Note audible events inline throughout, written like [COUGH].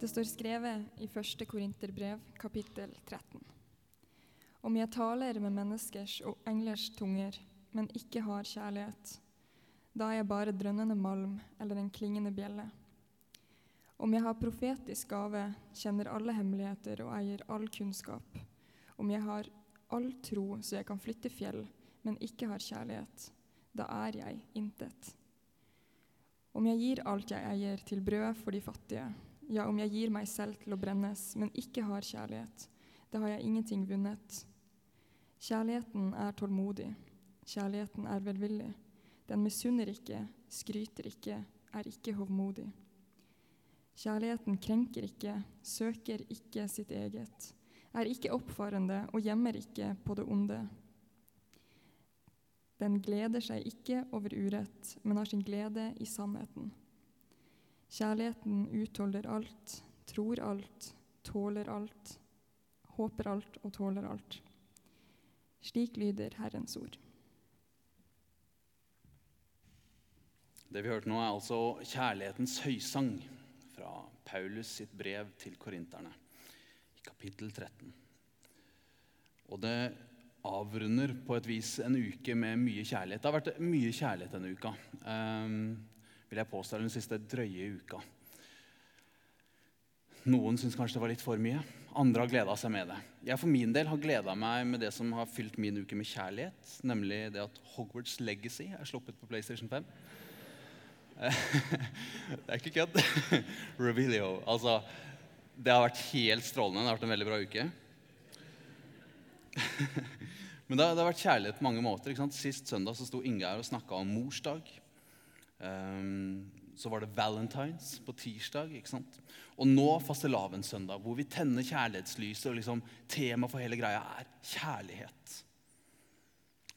Det står skrevet i 1. Korinterbrev, kapittel 13. Om jeg taler med menneskers og englers tunger, men ikke har kjærlighet, da er jeg bare drønnende malm eller en klingende bjelle. Om jeg har profetisk gave, kjenner alle hemmeligheter og eier all kunnskap. Om jeg har all tro så jeg kan flytte fjell, men ikke har kjærlighet, da er jeg intet. Om jeg gir alt jeg eier til brød for de fattige, ja, om jeg gir meg selv til å brennes, men ikke har kjærlighet, da har jeg ingenting vunnet. Kjærligheten er tålmodig, kjærligheten er velvillig. Den misunner ikke, skryter ikke, er ikke hovmodig. Kjærligheten krenker ikke, søker ikke sitt eget, er ikke oppfarende og gjemmer ikke på det onde. Den gleder seg ikke over urett, men har sin glede i sannheten. Kjærligheten utholder alt, tror alt, tåler alt, håper alt og tåler alt. Slik lyder Herrens ord. Det vi hørte nå, er altså kjærlighetens høysang fra Paulus sitt brev til korinterne, i kapittel 13. Og det avrunder på et vis en uke med mye kjærlighet. Det har vært mye kjærlighet denne uka. Um, vil jeg påstå den siste drøye uka. Noen syns kanskje det var litt for mye. Andre har gleda seg med det. Jeg for min del har gleda meg med det som har fylt min uke med kjærlighet, nemlig det at Hogwarts Legacy er sluppet på PlayStation 5. [LAUGHS] det er ikke kødd. [LAUGHS] Revelio. Altså, det har vært helt strålende. Det har vært en veldig bra uke. [LAUGHS] Men det, har vært kjærlighet på mange måter. Sist søndag så sto Inge her og snakka om morsdag. Um, så var det valentines på tirsdag. ikke sant? Og nå fastelavnssøndag, hvor vi tenner kjærlighetslyset. og liksom Temaet for hele greia er kjærlighet.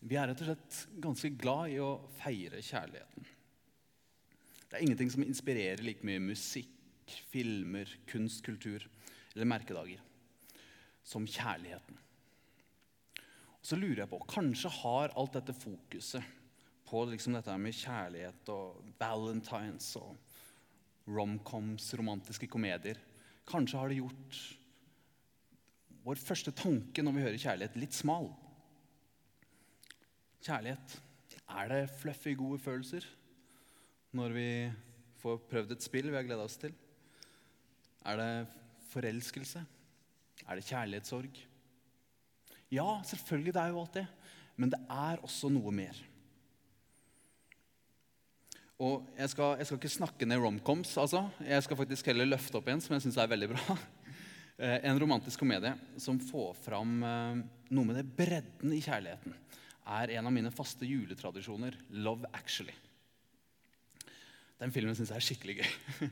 Vi er rett og slett ganske glad i å feire kjærligheten. Det er ingenting som inspirerer like mye musikk, filmer, kunst, kultur eller merkedager som kjærligheten. Så lurer jeg på, Kanskje har alt dette fokuset på liksom dette med kjærlighet og valentines og romcoms, romantiske komedier Kanskje har det gjort vår første tanke når vi hører kjærlighet, litt smal. Kjærlighet. Er det fluffy, gode følelser når vi får prøvd et spill vi har gleda oss til? Er det forelskelse? Er det kjærlighetssorg? Ja, selvfølgelig, det er jo alt det. Men det er også noe mer. Og jeg skal, jeg skal ikke snakke ned romcoms. Altså. Jeg skal faktisk heller løfte opp en som jeg syns er veldig bra. [LAUGHS] Eh, en romantisk komedie som får fram eh, noe med det bredden i kjærligheten, er en av mine faste juletradisjoner, 'Love Actually'. Den filmen syns jeg er skikkelig gøy. [LAUGHS]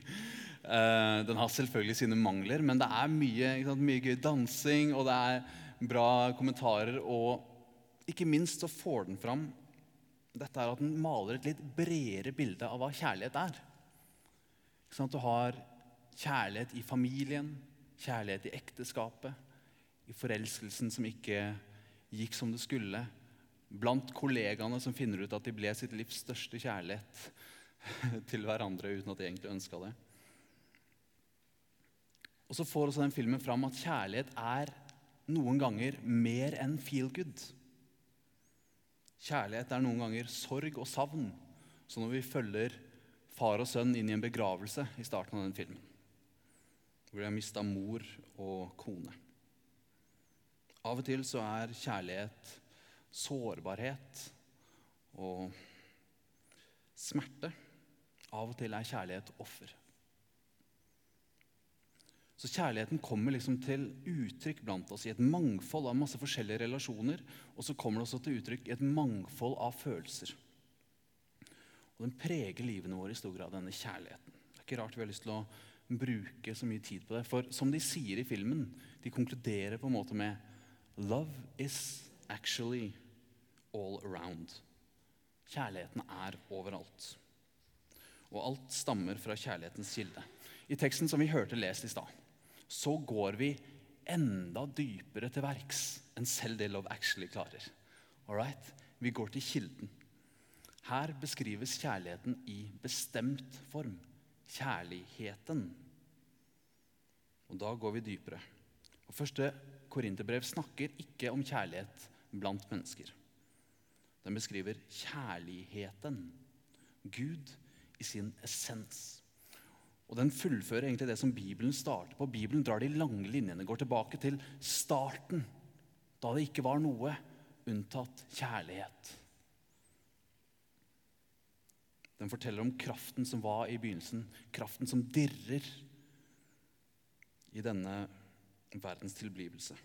Eh, den har selvfølgelig sine mangler, men det er mye, sant, mye gøy dansing, og det er bra kommentarer, og ikke minst så får den fram dette er at den maler et litt bredere bilde av hva kjærlighet er. Sånn at du har kjærlighet i familien, kjærlighet i ekteskapet, i forelskelsen som ikke gikk som det skulle, blant kollegaene som finner ut at de ble sitt livs største kjærlighet [LAUGHS] til hverandre uten at de egentlig ønska det. Og så får også den filmen fram at kjærlighet er noen ganger mer enn feel good. Kjærlighet er noen ganger sorg og savn. Så når vi følger far og sønn inn i en begravelse i starten av den filmen, hvor de har mista mor og kone Av og til så er kjærlighet sårbarhet og smerte. Av og til er kjærlighet offer. Så kjærligheten kommer liksom til uttrykk blant oss i et mangfold av masse forskjellige relasjoner. Og så kommer det også til uttrykk i et mangfold av følelser. Og den preger livene våre i stor grad, denne kjærligheten. Det er ikke rart vi har lyst til å bruke så mye tid på det. For som de sier i filmen, de konkluderer på en måte med Love is actually all around. Kjærligheten er overalt. Og alt stammer fra kjærlighetens kilde. I teksten som vi hørte lest i stad, så går vi enda dypere til verks enn selv det Love Actually klarer. Alright? Vi går til kilden. Her beskrives kjærligheten i bestemt form. Kjærligheten. Og da går vi dypere. Og Første Korinterbrev snakker ikke om kjærlighet blant mennesker. Den beskriver kjærligheten. Gud i sin essens. Og Den fullfører egentlig det som Bibelen starter på. Bibelen drar de lange linjene, går tilbake til starten, da det ikke var noe unntatt kjærlighet. Den forteller om kraften som var i begynnelsen, kraften som dirrer i denne verdens tilblivelse.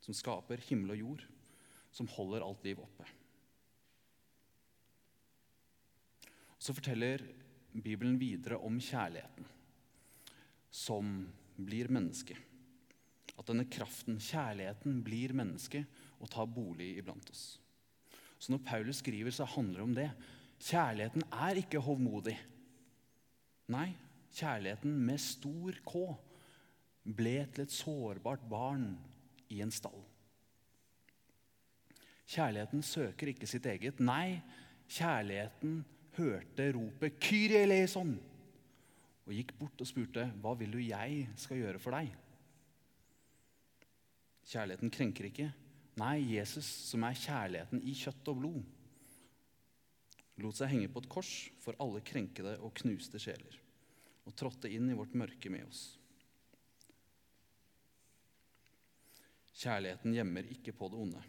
Som skaper himmel og jord, som holder alt liv oppe. Så forteller Bibelen videre om kjærligheten som blir menneske. At denne kraften, kjærligheten, blir menneske og tar bolig iblant oss. Så når Paulus skriver, så handler det om det. Kjærligheten er ikke hovmodig. Nei, kjærligheten med stor K ble til et sårbart barn i en stall. Kjærligheten søker ikke sitt eget. Nei, kjærligheten hørte ropet 'Kyrie eleison' og gikk bort og spurte, 'Hva vil du jeg skal gjøre for deg?' Kjærligheten krenker ikke. Nei, Jesus, som er kjærligheten i kjøtt og blod, lot seg henge på et kors for alle krenkede og knuste sjeler, og trådte inn i vårt mørke med oss. Kjærligheten gjemmer ikke på det onde.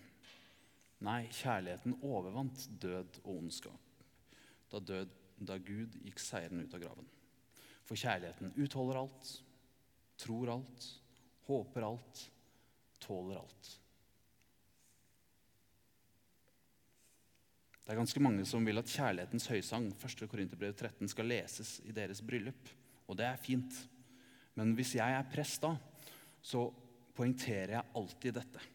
Nei, kjærligheten overvant død og ondskap da, død, da Gud gikk seirende ut av graven. For kjærligheten utholder alt, tror alt, håper alt, tåler alt. Det er ganske mange som vil at kjærlighetens høysang 1. Korinterbrev 13, skal leses i deres bryllup. Og det er fint. Men hvis jeg er prest da, så poengterer jeg alltid dette.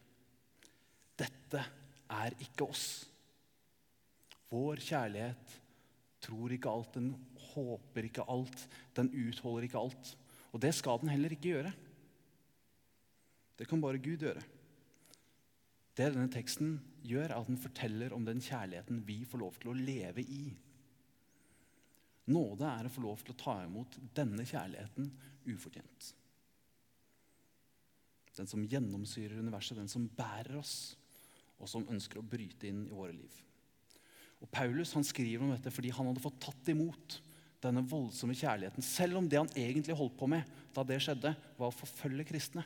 Dette er ikke oss. Vår kjærlighet tror ikke alt, den håper ikke alt, den utholder ikke alt. Og det skal den heller ikke gjøre. Det kan bare Gud gjøre. Det denne teksten gjør, er at den forteller om den kjærligheten vi får lov til å leve i. Nåde er å få lov til å ta imot denne kjærligheten ufortjent. Den som gjennomsyrer universet, den som bærer oss, og som ønsker å bryte inn i våre liv. Og Paulus han skriver om dette fordi han hadde fått tatt imot denne voldsomme kjærligheten. Selv om det han egentlig holdt på med da det skjedde, var å forfølge kristne.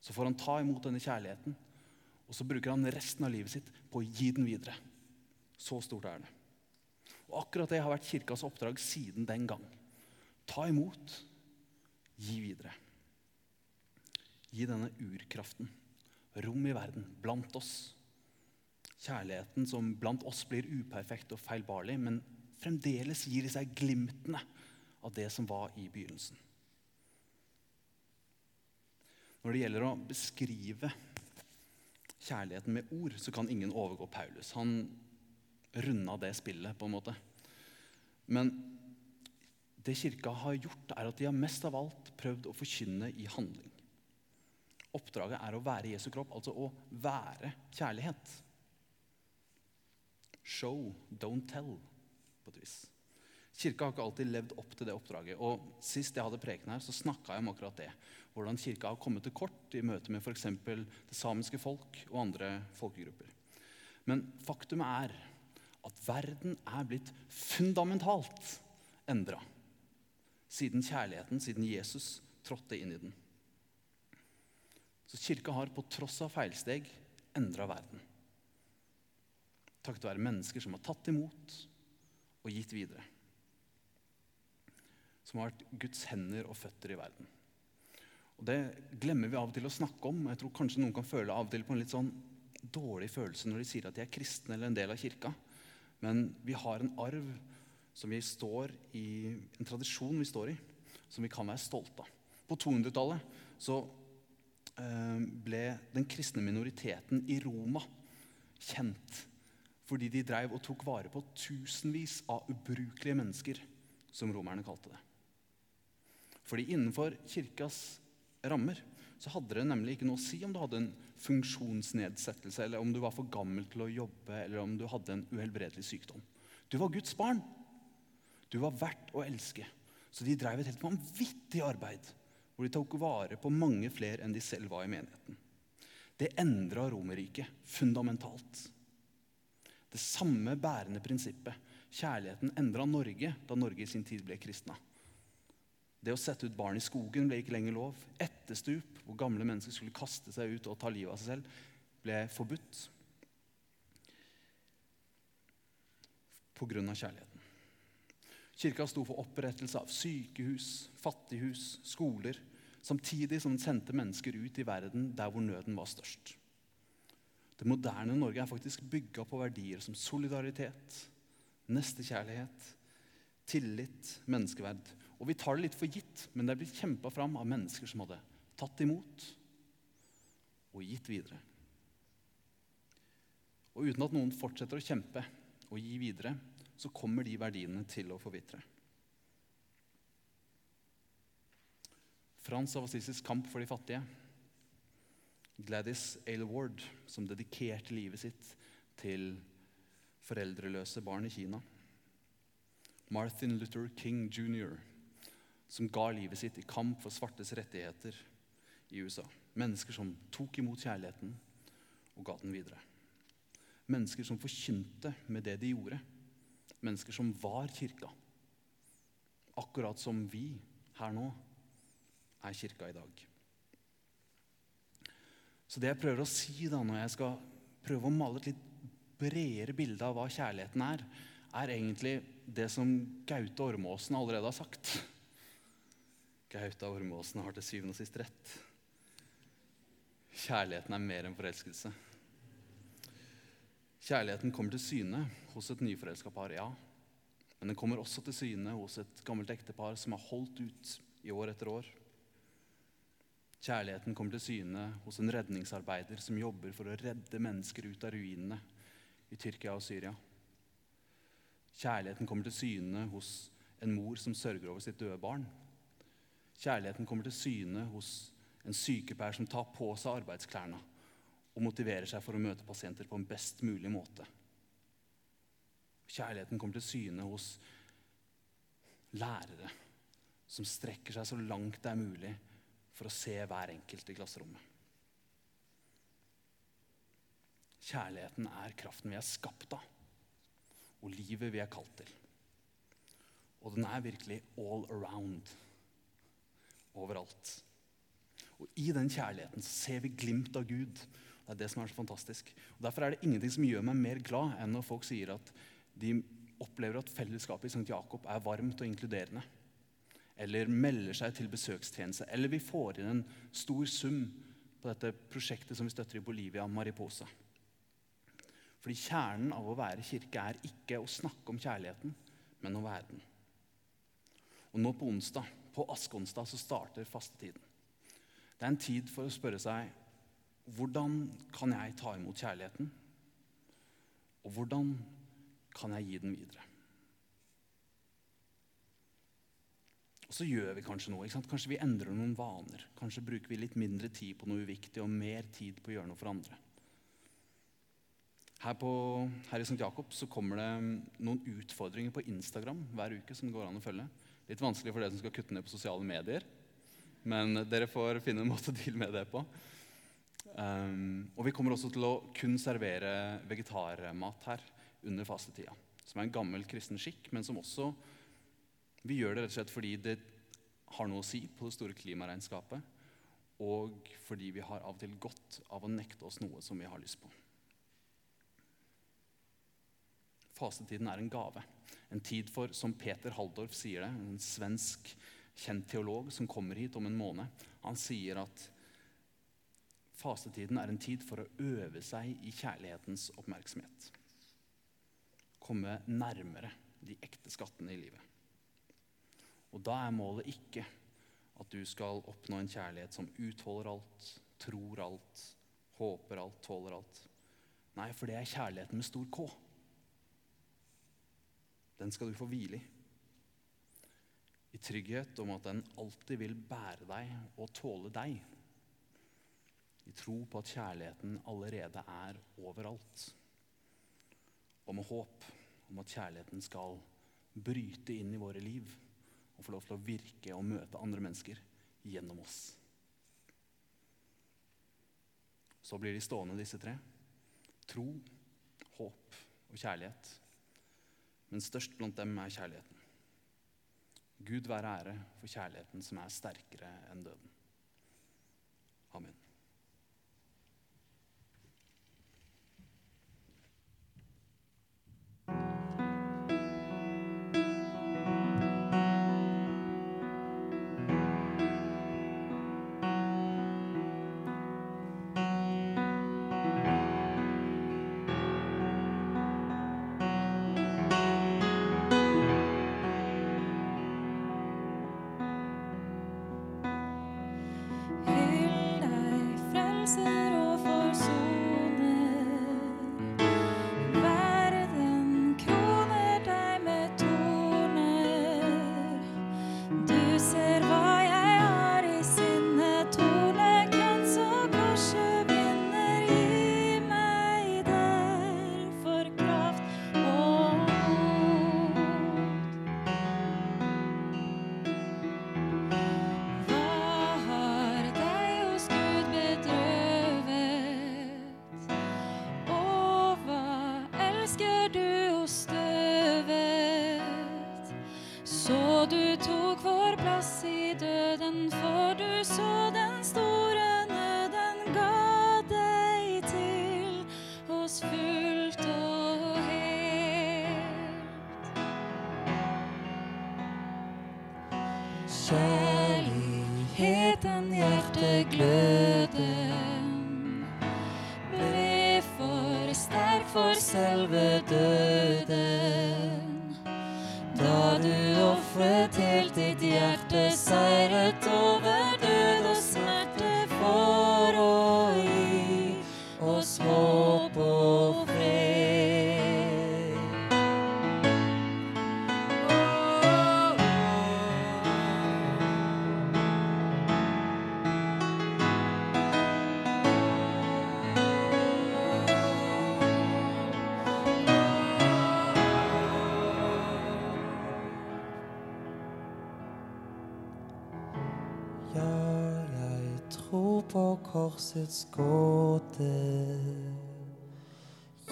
Så får han ta imot denne kjærligheten, og så bruker han resten av livet sitt på å gi den videre. Så stort er det. Og Akkurat det har vært kirkas oppdrag siden den gang. Ta imot, gi videre. Gi denne urkraften rom i verden, blant oss Kjærligheten som blant oss blir uperfekt og feilbarlig, men fremdeles gir i seg glimtene av det som var i begynnelsen. Når det gjelder å beskrive kjærligheten med ord, så kan ingen overgå Paulus. Han runda det spillet, på en måte. Men det kirka har gjort, er at de har mest av alt prøvd å forkynne i handling. Oppdraget er å være Jesu kropp, altså å være kjærlighet. Show, don't tell, et vis. Kirka har ikke alltid levd opp til det oppdraget. og Sist jeg hadde preken her, så snakka jeg om akkurat det. Hvordan kirka har kommet til kort i møte med f.eks. det samiske folk og andre folkegrupper. Men faktum er at verden er blitt fundamentalt endra siden kjærligheten, siden Jesus trådte inn i den. Så kirka har på tross av feilsteg endra verden takket være mennesker som har tatt imot og gitt videre. Som har vært Guds hender og føtter i verden. Og Det glemmer vi av og til å snakke om. Jeg tror kanskje noen kan føle av og til på en litt sånn dårlig følelse når de sier at de er kristne eller en del av kirka. Men vi har en arv som vi står i, en tradisjon vi står i, som vi kan være stolte av. På 200-tallet så eh, ble den kristne minoriteten i Roma kjent fordi de drev og tok vare på tusenvis av ubrukelige mennesker, som romerne kalte det. Fordi innenfor kirkas rammer så hadde det nemlig ikke noe å si om du hadde en funksjonsnedsettelse, eller om du var for gammel til å jobbe, eller om du hadde en uhelbredelig sykdom. Du var Guds barn. Du var verdt å elske. Så de drev et helt vanvittig arbeid hvor de tok vare på mange flere enn de selv var i menigheten. Det endra Romerriket fundamentalt. Det samme bærende prinsippet, kjærligheten, endra Norge da Norge i sin tid ble kristna. Det å sette ut barn i skogen ble ikke lenger lov. Etterstup, hvor gamle mennesker skulle kaste seg ut og ta livet av seg selv, ble forbudt pga. kjærligheten. Kirka sto for opprettelse av sykehus, fattighus, skoler, samtidig som den sendte mennesker ut i verden der hvor nøden var størst. Det moderne Norge er faktisk bygga på verdier som solidaritet, nestekjærlighet, tillit, menneskeverd. Og vi tar det litt for gitt, men det er blitt kjempa fram av mennesker som hadde tatt imot og gitt videre. Og uten at noen fortsetter å kjempe og gi videre, så kommer de verdiene til å forvitre. Frans av Assisis kamp for de fattige. Gladys Aylward, som dedikerte livet sitt til foreldreløse barn i Kina. Martin Luther King jr., som ga livet sitt i kamp for svartes rettigheter i USA. Mennesker som tok imot kjærligheten og ga den videre. Mennesker som forkynte med det de gjorde. Mennesker som var kirka. Akkurat som vi her nå er kirka i dag. Så det jeg prøver å si da, når jeg skal prøve å male et litt bredere bilde av hva kjærligheten er, er egentlig det som Gaute Ormåsen allerede har sagt. Gaute Ormåsen har til syvende og sist rett. Kjærligheten er mer enn forelskelse. Kjærligheten kommer til syne hos et nyforelska par, ja. Men den kommer også til syne hos et gammelt ektepar som har holdt ut i år etter år. Kjærligheten kommer til syne hos en redningsarbeider som jobber for å redde mennesker ut av ruinene i Tyrkia og Syria. Kjærligheten kommer til syne hos en mor som sørger over sitt døde barn. Kjærligheten kommer til syne hos en sykepleier som tar på seg arbeidsklærne og motiverer seg for å møte pasienter på en best mulig måte. Kjærligheten kommer til syne hos lærere som strekker seg så langt det er mulig for å se hver enkelt i klasserommet. Kjærligheten er kraften vi er skapt av, og livet vi er kalt til. Og den er virkelig all around. Overalt. Og I den kjærligheten ser vi glimt av Gud det er det som er så fantastisk. Og Derfor er det ingenting som gjør meg mer glad enn når folk sier at de opplever at fellesskapet i St. Jakob er varmt og inkluderende. Eller melder seg til besøkstjeneste. Eller vi får inn en stor sum på dette prosjektet som vi støtter i Bolivia, Mariposa. Fordi kjernen av å være kirke er ikke å snakke om kjærligheten, men å være den. Og nå på onsdag, på askeonsdag, så starter fastetiden. Det er en tid for å spørre seg hvordan kan jeg ta imot kjærligheten? Og hvordan kan jeg gi den videre? Og så gjør vi kanskje noe. Kanskje vi endrer noen vaner. Kanskje bruker vi litt mindre tid på noe uviktig og mer tid på å gjøre noe for andre. Her, på, her i St. Jakob så kommer det noen utfordringer på Instagram hver uke som går an å følge. Litt vanskelig for dere som skal kutte ned på sosiale medier, men dere får finne en måte å deale med det på. Um, og vi kommer også til å kun servere vegetarmat her under fastetida. Som er en gammel kristen skikk, men som også Vi gjør det rett og slett fordi det har noe å si på det store klimaregnskapet. Og fordi vi har av og til godt av å nekte oss noe som vi har lyst på. Fasetiden er en gave. En tid for, som Peter Halldorf sier det, en svensk kjent teolog som kommer hit om en måned. Han sier at Fasetiden er en tid for å øve seg i kjærlighetens oppmerksomhet. Komme nærmere de ekte skattene i livet. Og da er målet ikke at du skal oppnå en kjærlighet som utholder alt, tror alt, håper alt, tåler alt. Nei, for det er kjærligheten med stor K. Den skal du få hvile i. I trygghet om at den alltid vil bære deg og tåle deg i tro på at kjærligheten allerede er overalt. Og med håp om at kjærligheten skal bryte inn i våre liv og få lov til å virke og møte andre mennesker gjennom oss. Så blir de stående, disse tre. Tro, håp og kjærlighet. Men størst blant dem er kjærligheten. Gud være ære for kjærligheten som er sterkere enn døden. Tok vår plass i døden, for du så den store outside korsets gåte.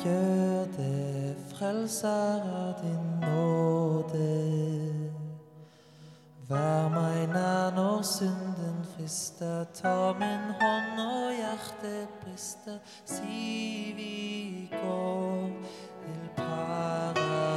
Gjør det, frelser av din nåde. Vær meg nær når synden frister. Ta min hånd og hjertet brister. Si vi går til paradis.